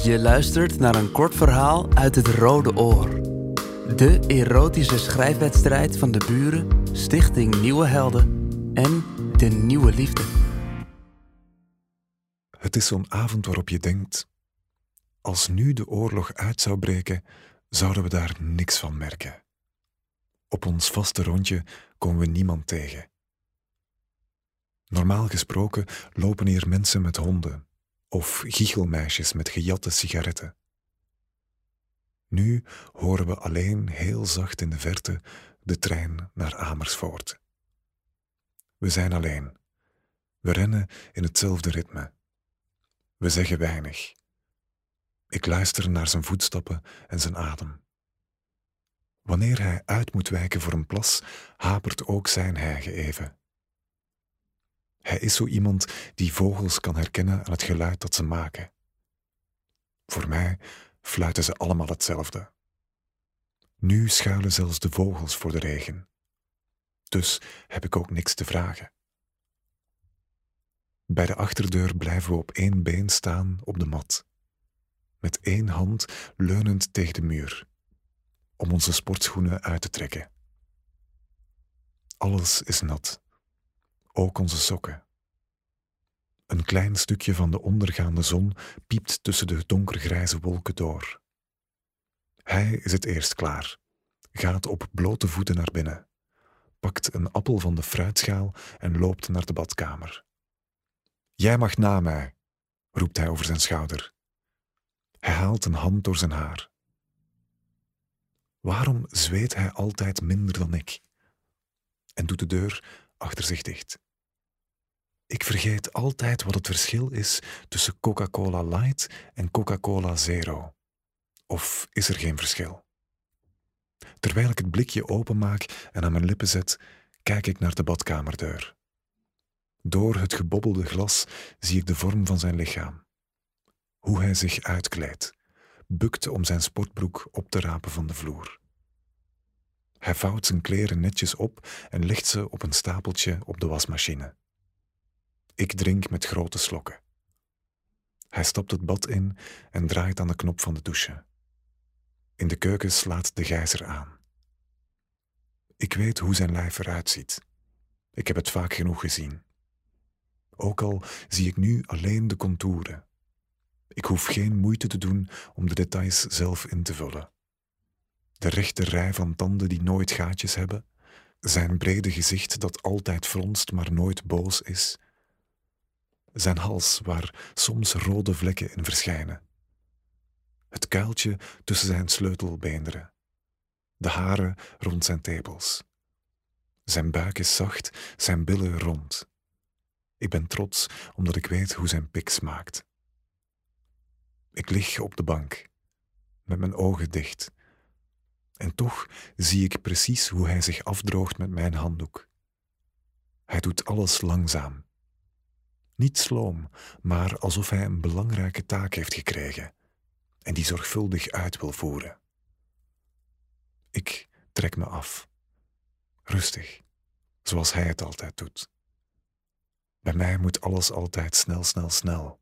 Je luistert naar een kort verhaal uit het Rode Oor. De erotische schrijfwedstrijd van de buren, Stichting Nieuwe Helden en De Nieuwe Liefde. Het is zo'n avond waarop je denkt: als nu de oorlog uit zou breken, zouden we daar niks van merken. Op ons vaste rondje komen we niemand tegen. Normaal gesproken lopen hier mensen met honden of giechelmeisjes met gejatte sigaretten. Nu horen we alleen heel zacht in de verte de trein naar Amersfoort. We zijn alleen. We rennen in hetzelfde ritme. We zeggen weinig. Ik luister naar zijn voetstappen en zijn adem. Wanneer hij uit moet wijken voor een plas, hapert ook zijn hijgen even. Hij is zo iemand die vogels kan herkennen aan het geluid dat ze maken. Voor mij fluiten ze allemaal hetzelfde. Nu schuilen zelfs de vogels voor de regen. Dus heb ik ook niks te vragen. Bij de achterdeur blijven we op één been staan op de mat, met één hand leunend tegen de muur, om onze sportschoenen uit te trekken. Alles is nat ook onze sokken. Een klein stukje van de ondergaande zon piept tussen de donkergrijze wolken door. Hij is het eerst klaar, gaat op blote voeten naar binnen, pakt een appel van de fruitschaal en loopt naar de badkamer. Jij mag na mij, roept hij over zijn schouder. Hij haalt een hand door zijn haar. Waarom zweet hij altijd minder dan ik? En doet de deur achter zich dicht. Ik vergeet altijd wat het verschil is tussen Coca-Cola Light en Coca-Cola Zero. Of is er geen verschil? Terwijl ik het blikje openmaak en aan mijn lippen zet, kijk ik naar de badkamerdeur. Door het gebobbelde glas zie ik de vorm van zijn lichaam. Hoe hij zich uitkleedt, bukt om zijn sportbroek op te rapen van de vloer. Hij vouwt zijn kleren netjes op en legt ze op een stapeltje op de wasmachine. Ik drink met grote slokken. Hij stapt het bad in en draait aan de knop van de douche. In de keuken slaat de gijzer aan. Ik weet hoe zijn lijf eruit ziet. Ik heb het vaak genoeg gezien. Ook al zie ik nu alleen de contouren. Ik hoef geen moeite te doen om de details zelf in te vullen de rechte rij van tanden die nooit gaatjes hebben, zijn brede gezicht dat altijd fronst maar nooit boos is, zijn hals waar soms rode vlekken in verschijnen, het kuiltje tussen zijn sleutelbeenderen, de haren rond zijn tepels. Zijn buik is zacht, zijn billen rond. Ik ben trots omdat ik weet hoe zijn pik smaakt. Ik lig op de bank, met mijn ogen dicht en toch zie ik precies hoe hij zich afdroogt met mijn handdoek. Hij doet alles langzaam. Niet sloom, maar alsof hij een belangrijke taak heeft gekregen en die zorgvuldig uit wil voeren. Ik trek me af, rustig, zoals hij het altijd doet. Bij mij moet alles altijd snel, snel, snel.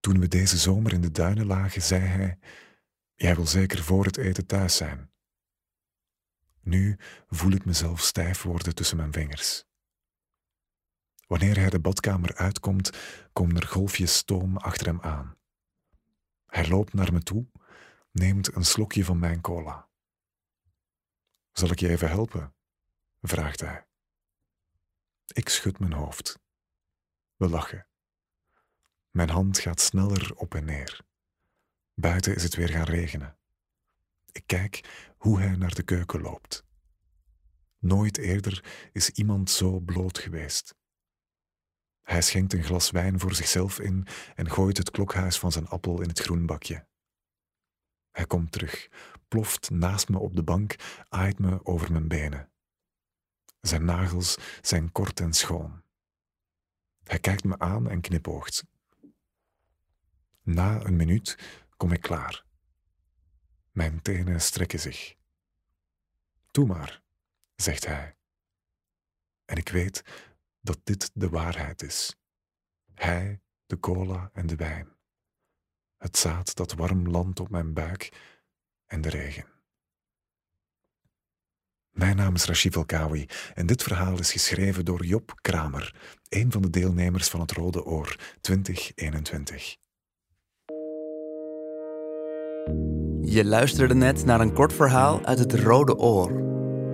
Toen we deze zomer in de duinen lagen, zei hij Jij wil zeker voor het eten thuis zijn. Nu voel ik mezelf stijf worden tussen mijn vingers. Wanneer hij de badkamer uitkomt, komen er golfjes stoom achter hem aan. Hij loopt naar me toe, neemt een slokje van mijn cola. Zal ik je even helpen? vraagt hij. Ik schud mijn hoofd. We lachen. Mijn hand gaat sneller op en neer. Buiten is het weer gaan regenen. Ik kijk hoe hij naar de keuken loopt. Nooit eerder is iemand zo bloot geweest. Hij schenkt een glas wijn voor zichzelf in en gooit het klokhuis van zijn appel in het groenbakje. Hij komt terug, ploft naast me op de bank, aait me over mijn benen. Zijn nagels zijn kort en schoon. Hij kijkt me aan en knipoogt. Na een minuut kom ik klaar. Mijn tenen strekken zich. Doe maar, zegt hij. En ik weet dat dit de waarheid is. Hij, de cola en de wijn. het zaad dat warm landt op mijn buik en de regen. Mijn naam is Rashid Elkawi en dit verhaal is geschreven door Job Kramer, een van de deelnemers van het Rode Oor 2021. Je luisterde net naar een kort verhaal uit het Rode Oor.